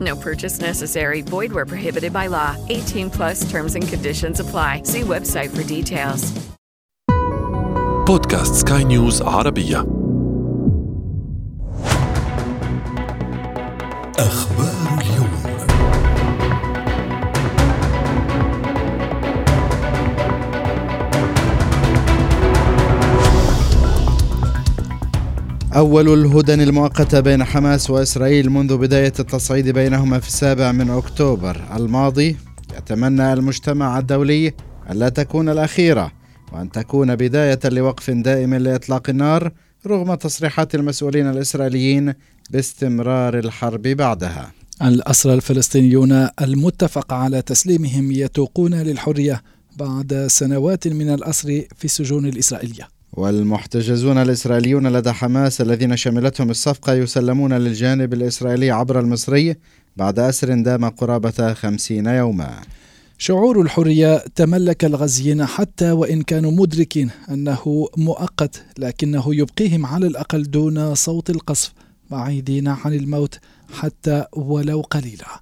No purchase necessary. Void where prohibited by law. 18 plus terms and conditions apply. See website for details. بودكاست سكاي نيوز عربية أخبار أول الهدن المؤقتة بين حماس وإسرائيل منذ بداية التصعيد بينهما في السابع من أكتوبر. الماضي يتمنى المجتمع الدولي ألا تكون الأخيرة وأن تكون بداية لوقف دائم لإطلاق النار رغم تصريحات المسؤولين الإسرائيليين باستمرار الحرب بعدها. الأسرى الفلسطينيون المتفق على تسليمهم يتوقون للحرية بعد سنوات من الأسر في السجون الإسرائيلية. والمحتجزون الإسرائيليون لدى حماس الذين شملتهم الصفقة يسلمون للجانب الإسرائيلي عبر المصري بعد أسر دام قرابة خمسين يوما. شعور الحرية تملك الغزيين حتى وإن كانوا مدركين أنه مؤقت لكنه يبقيهم على الأقل دون صوت القصف بعيدين عن الموت حتى ولو قليلا.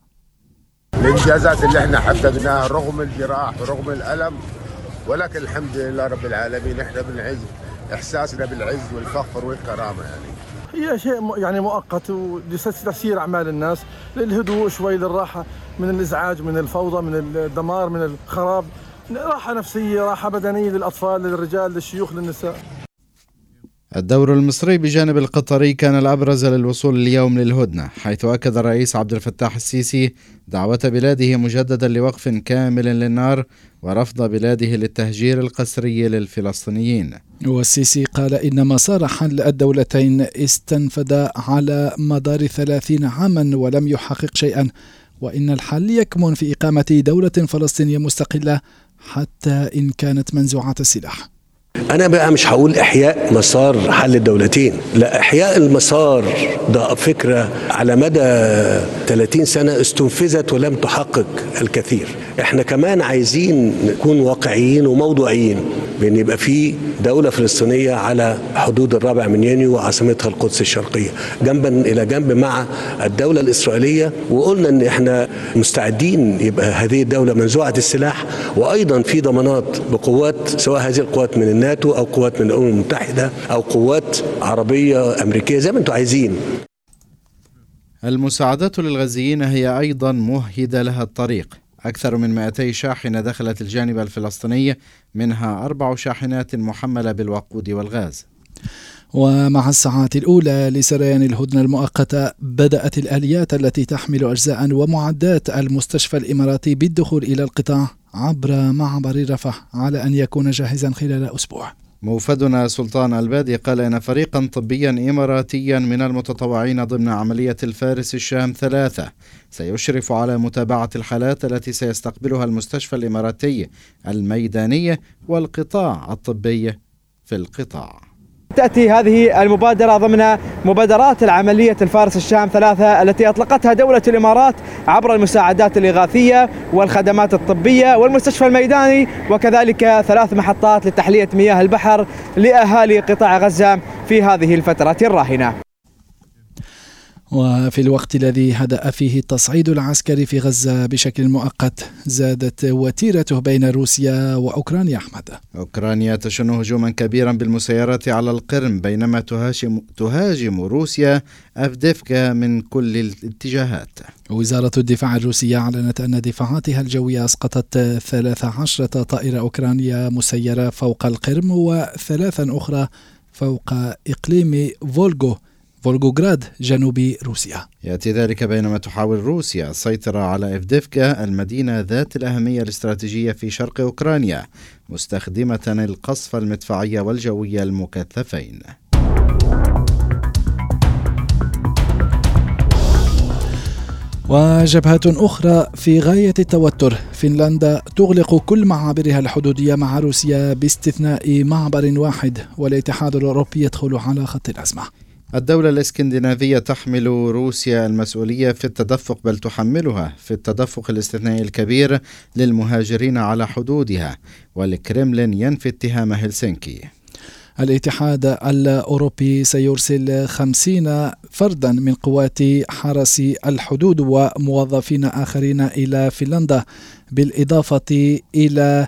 الإنجازات اللي إحنا حققناها رغم الجراح ورغم الألم ولكن الحمد لله رب العالمين إحنا بنعز إحساسنا بالعز والفخر والكرامة يعني. هي شيء يعني مؤقت ولتسيير أعمال الناس للهدوء شوي للراحة من الإزعاج من الفوضى من الدمار من الخراب. راحة نفسية راحة بدنية للأطفال للرجال للشيوخ للنساء. الدور المصري بجانب القطري كان الأبرز للوصول اليوم للهدنة حيث أكد الرئيس عبد الفتاح السيسي دعوة بلاده مجددا لوقف كامل للنار ورفض بلاده للتهجير القسري للفلسطينيين. والسيسي قال إن مسار حل الدولتين استنفد على مدار ثلاثين عاما ولم يحقق شيئا وإن الحل يكمن في إقامة دولة فلسطينية مستقلة حتى إن كانت منزوعة السلاح. أنا بقى مش هقول إحياء مسار حل الدولتين لا إحياء المسار ده فكرة على مدى 30 سنة استنفذت ولم تحقق الكثير. إحنا كمان عايزين نكون واقعيين وموضوعيين بأن يبقى في دولة فلسطينية على حدود الرابع من يونيو وعاصمتها القدس الشرقية جنبا إلى جنب مع الدولة الإسرائيلية وقلنا أن إحنا مستعدين يبقى هذه الدولة منزوعة السلاح وأيضا في ضمانات بقوات سواء هذه القوات من الناتو أو قوات من الأمم المتحدة أو قوات عربية أمريكية زي ما أنتم عايزين. المساعدات للغزيين هي أيضا مهدة لها الطريق. أكثر من 200 شاحنة دخلت الجانب الفلسطيني منها أربع شاحنات محملة بالوقود والغاز. ومع الساعات الأولى لسريان الهدنة المؤقتة بدأت الآليات التي تحمل أجزاء ومعدات المستشفى الإماراتي بالدخول إلى القطاع عبر معبر رفح على أن يكون جاهزا خلال أسبوع. موفدنا سلطان البادي قال إن فريقا طبيا إماراتيا من المتطوعين ضمن عملية الفارس الشام ثلاثة. سيشرف على متابعة الحالات التي سيستقبلها المستشفى الإماراتي الميداني والقطاع الطبي في القطاع. تأتي هذه المبادرة ضمن مبادرات العملية الفارس الشام ثلاثة التي أطلقتها دولة الإمارات عبر المساعدات الإغاثية والخدمات الطبية والمستشفى الميداني وكذلك ثلاث محطات لتحلية مياه البحر لأهالي قطاع غزة في هذه الفترة الراهنة. وفي الوقت الذي هدأ فيه التصعيد العسكري في غزة بشكل مؤقت زادت وتيرته بين روسيا وأوكرانيا أحمد. أوكرانيا تشن هجوما كبيرا بالمسيرات على القرم بينما تهاجم, تهاجم روسيا أفديفكا من كل الاتجاهات. وزارة الدفاع الروسية أعلنت أن دفاعاتها الجوية أسقطت 13 طائرة أوكرانية مسيرة فوق القرم وثلاثا أخرى فوق إقليم فولغو. فولغوغراد جنوب روسيا. يأتي ذلك بينما تحاول روسيا السيطرة على إفديفكا المدينة ذات الأهمية الاستراتيجية في شرق أوكرانيا مستخدمة القصف المدفعي والجوي المكثفين. وجبهة أخرى في غاية التوتر فنلندا تغلق كل معابرها الحدودية مع روسيا باستثناء معبر واحد والاتحاد الأوروبي يدخل على خط الأزمة. الدولة الإسكندنافية تحمل روسيا المسؤولية في التدفق بل تحملها في التدفق الاستثنائي الكبير للمهاجرين على حدودها والكرملين ينفي اتهام هلسنكي. الاتحاد الأوروبي سيرسل خمسين فردا من قوات حرس الحدود وموظفين آخرين إلى فنلندا بالإضافة إلى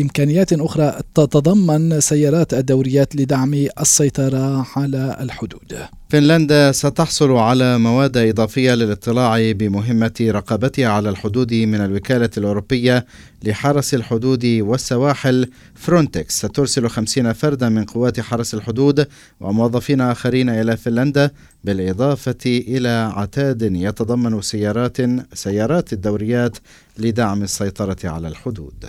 إمكانيات أخرى تتضمن سيارات الدوريات لدعم السيطرة على الحدود. فنلندا ستحصل على مواد إضافية للاطلاع بمهمة رقابتها على الحدود من الوكالة الأوروبية لحرس الحدود والسواحل فرونتكس. سترسل خمسين فردا من قوات حرس الحدود وموظفين آخرين إلى فنلندا بالإضافة إلى عتاد يتضمن سيارات سيارات الدوريات لدعم السيطرة على الحدود.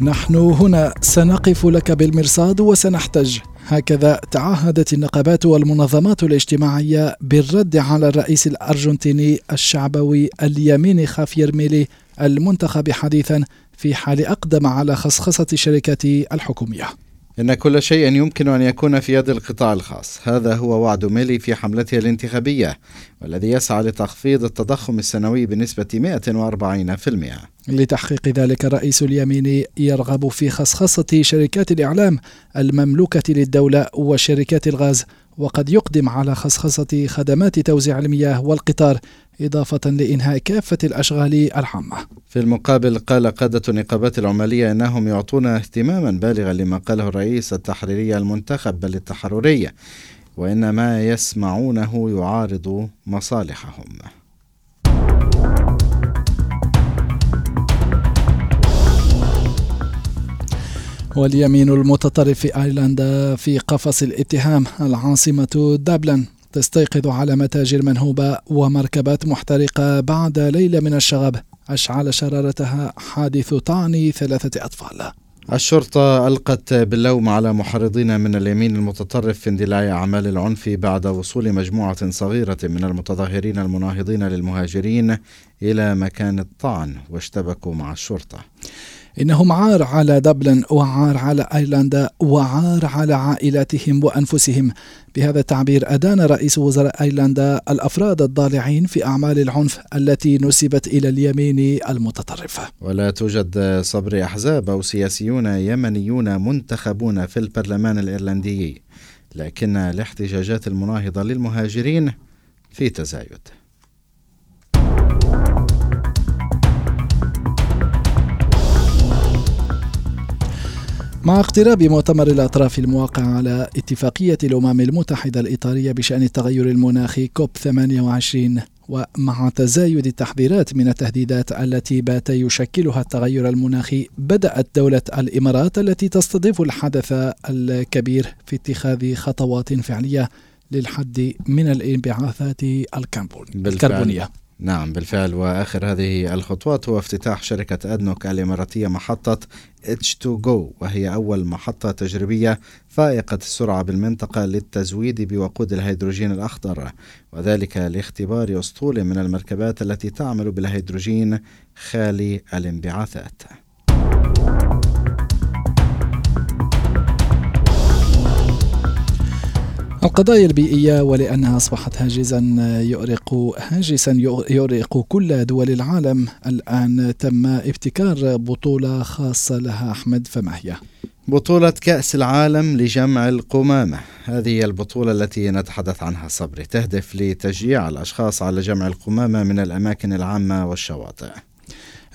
نحن هنا سنقف لك بالمرصاد وسنحتج. هكذا تعهدت النقابات والمنظمات الاجتماعية بالرد على الرئيس الأرجنتيني الشعبوي اليميني خافير ميلي المنتخب حديثا في حال أقدم على خصخصة الشركات الحكومية. إن كل شيء يمكن أن يكون في يد القطاع الخاص. هذا هو وعد ميلي في حملته الانتخابية والذي يسعى لتخفيض التضخم السنوي بنسبة 140% لتحقيق ذلك الرئيس اليميني يرغب في خصخصة شركات الإعلام المملوكة للدولة وشركات الغاز. وقد يقدم على خصخصة خدمات توزيع المياه والقطار إضافة لإنهاء كافة الأشغال العامة. في المقابل قال قادة النقابات العمالية أنهم يعطون اهتماما بالغا لما قاله الرئيس التحريري المنتخب بل التحرري وإن ما يسمعونه يعارض مصالحهم. واليمين المتطرف في آيرلندا في قفص الاتهام العاصمة دبلن تستيقظ على متاجر منهوبة ومركبات محترقة بعد ليلة من الشغب. أشعل شرارتها حادث طعن ثلاثة أطفال. الشرطة ألقت باللوم على محرضين من اليمين المتطرف في اندلاع أعمال العنف بعد وصول مجموعة صغيرة من المتظاهرين المناهضين للمهاجرين إلى مكان الطعن واشتبكوا مع الشرطة. إنهم عار على دبلن وعار على أيرلندا وعار على عائلاتهم وأنفسهم. بهذا التعبير أدان رئيس وزراء أيرلندا الأفراد الضالعين في أعمال العنف التي نسبت إلى اليمين المتطرف ولا توجد صبر أحزاب أو سياسيون يمنيون منتخبون في البرلمان الإيرلندي لكن الاحتجاجات المناهضة للمهاجرين في تزايد. مع اقتراب مؤتمر الأطراف الموقع على اتفاقية الأمم المتحدة الإطارية بشأن التغير المناخي كوب 28 ومع تزايد التحذيرات من التهديدات التي بات يشكلها التغير المناخي بدأت دولة الإمارات التي تستضيف الحدث الكبير في اتخاذ خطوات فعلية للحد من الانبعاثات الكربونية. نعم بالفعل وآخر هذه الخطوات هو افتتاح شركة أدنوك الإماراتية محطة H2Go وهي أول محطة تجريبية فائقة السرعة بالمنطقة للتزويد بوقود الهيدروجين الأخضر وذلك لاختبار أسطول من المركبات التي تعمل بالهيدروجين خالي الانبعاثات. القضايا البيئية ولأنها أصبحت هاجزا يؤرق هاجسا يؤرق كل دول العالم. الآن تم ابتكار بطولة خاصة لها أحمد فما هي؟ بطولة كأس العالم لجمع القمامة. هذه البطولة التي نتحدث عنها صبري. تهدف لتشجيع الأشخاص على جمع القمامة من الأماكن العامة والشواطئ.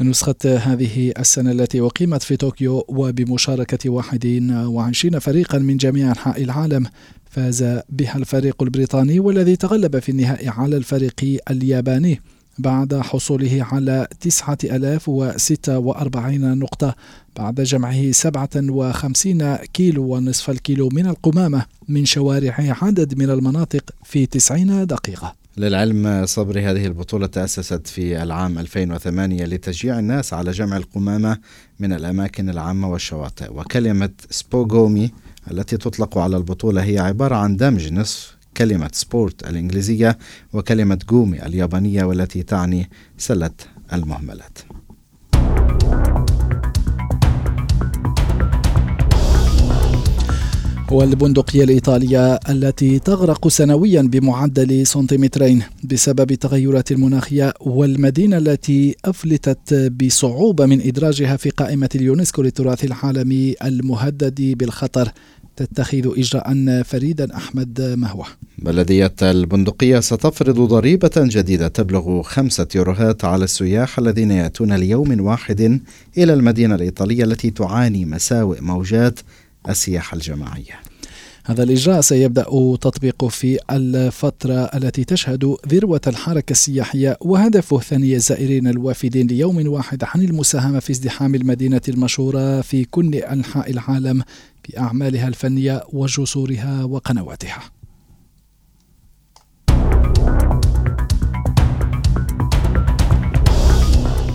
نسخة هذه السنة التي أقيمت في طوكيو وبمشاركة 21 فريقا من جميع أنحاء العالم فاز بها الفريق البريطاني والذي تغلب في النهائي على الفريق الياباني بعد حصوله على 9046 نقطة بعد جمعه 57 كيلو ونصف الكيلو من القمامة من شوارع عدد من المناطق في 90 دقيقة. للعلم صبري هذه البطولة تأسست في العام 2008 لتشجيع الناس على جمع القمامة من الأماكن العامة والشواطئ. وكلمة سبوغومي التي تطلق على البطولة هي عبارة عن دمج نصف كلمة سبورت الإنجليزية وكلمة جومي اليابانية والتي تعني سلة المهملات. والبندقية الإيطالية التي تغرق سنويا بمعدل سنتيمترين بسبب التغيرات المناخية والمدينة التي أفلتت بصعوبة من إدراجها في قائمة اليونسكو للتراث العالمي المهدد بالخطر. تتخذ إجراء فريدا أحمد مهوة بلدية البندقية ستفرض ضريبة جديدة تبلغ خمسة يوروهات على السياح الذين يأتون ليوم واحد إلى المدينة الإيطالية التي تعاني مساوئ موجات السياحة الجماعية. هذا الإجراء سيبدأ تطبيقه في الفترة التي تشهد ذروة الحركة السياحية وهدفه ثاني الزائرين الوافدين ليوم واحد عن المساهمة في ازدحام المدينة المشهورة في كل أنحاء العالم بأعمالها الفنية وجسورها وقنواتها.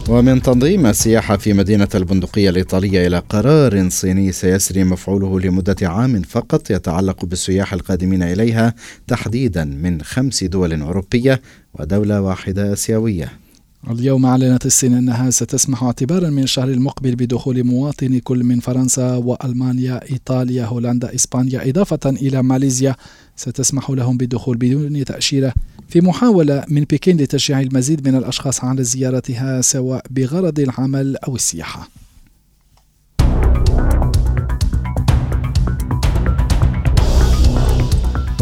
ومن تنظيم السياحة في مدينة البندقية الإيطالية إلى قرار صيني سيسري مفعوله لمدة عام فقط يتعلق بالسياح القادمين إليها تحديدا من خمس دول أوروبية ودولة واحدة آسيوية. اليوم أعلنت الصين أنها ستسمح اعتبارا من الشهر المقبل بدخول مواطني كل من فرنسا وألمانيا إيطاليا هولندا إسبانيا إضافة إلى ماليزيا. ستسمح لهم بالدخول بدون تأشيرة. في محاولة من بكين لتشجيع المزيد من الأشخاص على زيارتها سواء بغرض العمل أو السياحة.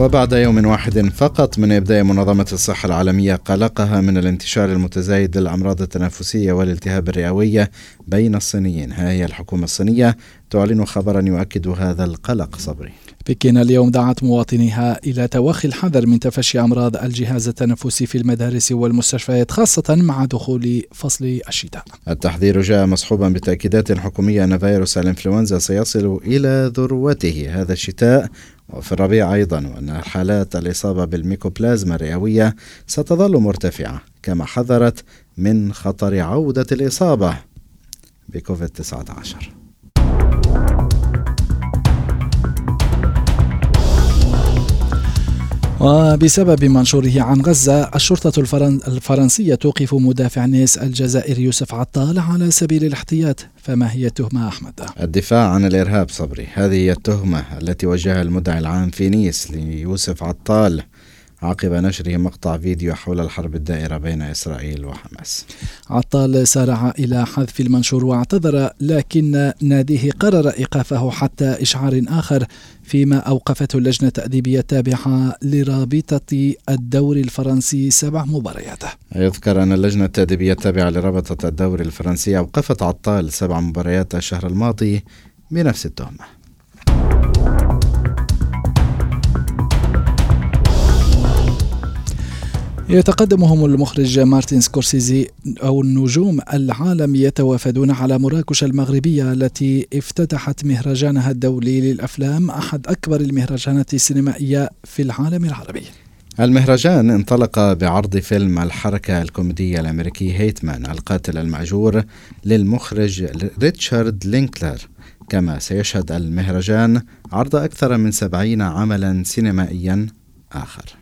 وبعد يوم واحد فقط من إبداء منظمة الصحة العالمية قلقها من الانتشار المتزايد للأمراض التنفسية والالتهاب الرئوية بين الصينيين. ها هي الحكومة الصينية تعلن خبرا يؤكد هذا القلق صبري. بكين اليوم دعت مواطنيها إلى توخي الحذر من تفشي أمراض الجهاز التنفسي في المدارس والمستشفيات خاصة مع دخول فصل الشتاء. التحذير جاء مصحوبا بتأكيدات حكومية أن فيروس الإنفلونزا سيصل إلى ذروته هذا الشتاء. وفي الربيع أيضا وأن حالات الإصابة بالميكوبلازما الرئوية ستظل مرتفعة كما حذرت من خطر عودة الإصابة. بكوفيد 19 وبسبب منشوره عن غزة الشرطة الفرنسية توقف مدافع نيس الجزائر يوسف عطال على سبيل الاحتياط. فما هي التهمة أحمد؟ الدفاع عن الإرهاب صبري. هذه هي التهمة التي وجهها المدعي العام في نيس ليوسف عطال. عقب نشره مقطع فيديو حول الحرب الدائرة بين إسرائيل وحماس. عطال سارع إلى حذف المنشور واعتذر لكن ناديه قرر إيقافه حتى إشعار آخر فيما أوقفته اللجنة التأديبية التابعة لرابطة الدوري الفرنسي سبع مباريات. يذكر أن اللجنة التأديبية التابعة لرابطة الدوري الفرنسي أوقفت عطال سبع مباريات الشهر الماضي بنفس التهمة. يتقدمهم المخرج مارتن سكورسيزي ونجوم العالم يتوافدون على مراكش المغربية التي افتتحت مهرجانها الدولي للأفلام أحد أكبر المهرجانات السينمائية في العالم العربي. المهرجان انطلق بعرض فيلم الحركة الكوميدية الأمريكي هيتمان القاتل المأجور للمخرج ريتشارد لينكلر. كما سيشهد المهرجان عرض أكثر من سبعين عملا سينمائيا آخر.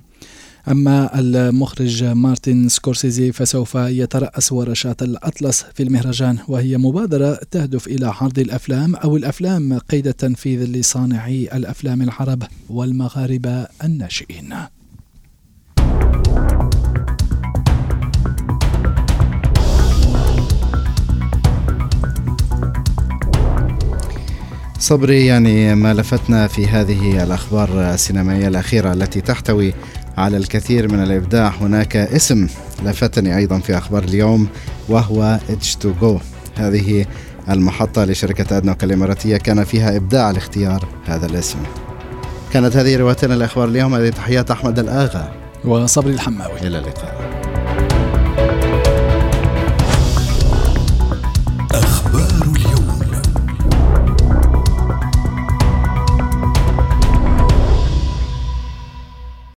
أما المخرج مارتن سكورسيزي فسوف يترأس ورشات الأطلس في المهرجان وهي مبادرة تهدف إلى عرض الأفلام أو الأفلام قيد التنفيذ لصانعي الأفلام العرب والمغاربة الناشئين. صبري يعني ما لفتنا في هذه الأخبار السينمائية الأخيرة التي تحتوي على الكثير من الإبداع. هناك اسم لفتني أيضا في أخبار اليوم وهو H2Go هذه المحطة لشركة أدنوك الإماراتية كان فيها إبداع لاختيار هذا الاسم. كانت هذه رواتنا الأخبار اليوم. هذه تحيات أحمد الآغا. وصبري الحماوي. إلى اللقاء.